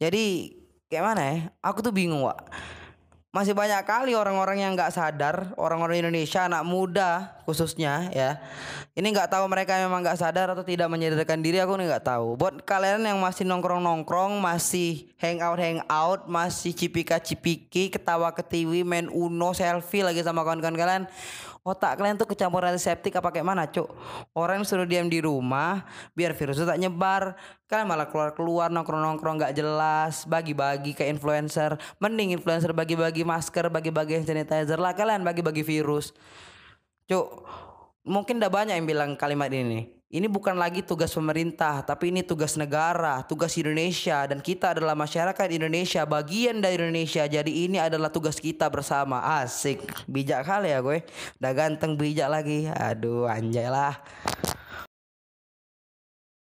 Jadi kayak mana ya? Aku tuh bingung, Wak. Masih banyak kali orang-orang yang nggak sadar, orang-orang Indonesia, anak muda khususnya ya. Ini nggak tahu mereka memang nggak sadar atau tidak menyadarkan diri, aku nih nggak tahu. Buat kalian yang masih nongkrong-nongkrong, masih hangout-hangout, masih cipika-cipiki, ketawa ketiwi, main uno, selfie lagi sama kawan-kawan kalian otak kalian tuh kecampur antiseptik apa kayak mana cuk? Orang suruh diam di rumah biar virus tak nyebar. Kalian malah keluar keluar nongkrong nongkrong nggak jelas bagi bagi ke influencer. Mending influencer bagi bagi masker bagi bagi sanitizer lah kalian bagi bagi virus. Cuk mungkin udah banyak yang bilang kalimat ini ini bukan lagi tugas pemerintah, tapi ini tugas negara, tugas Indonesia dan kita adalah masyarakat Indonesia, bagian dari Indonesia. Jadi ini adalah tugas kita bersama. Asik, bijak kali ya gue. Udah ganteng bijak lagi. Aduh, anjay lah.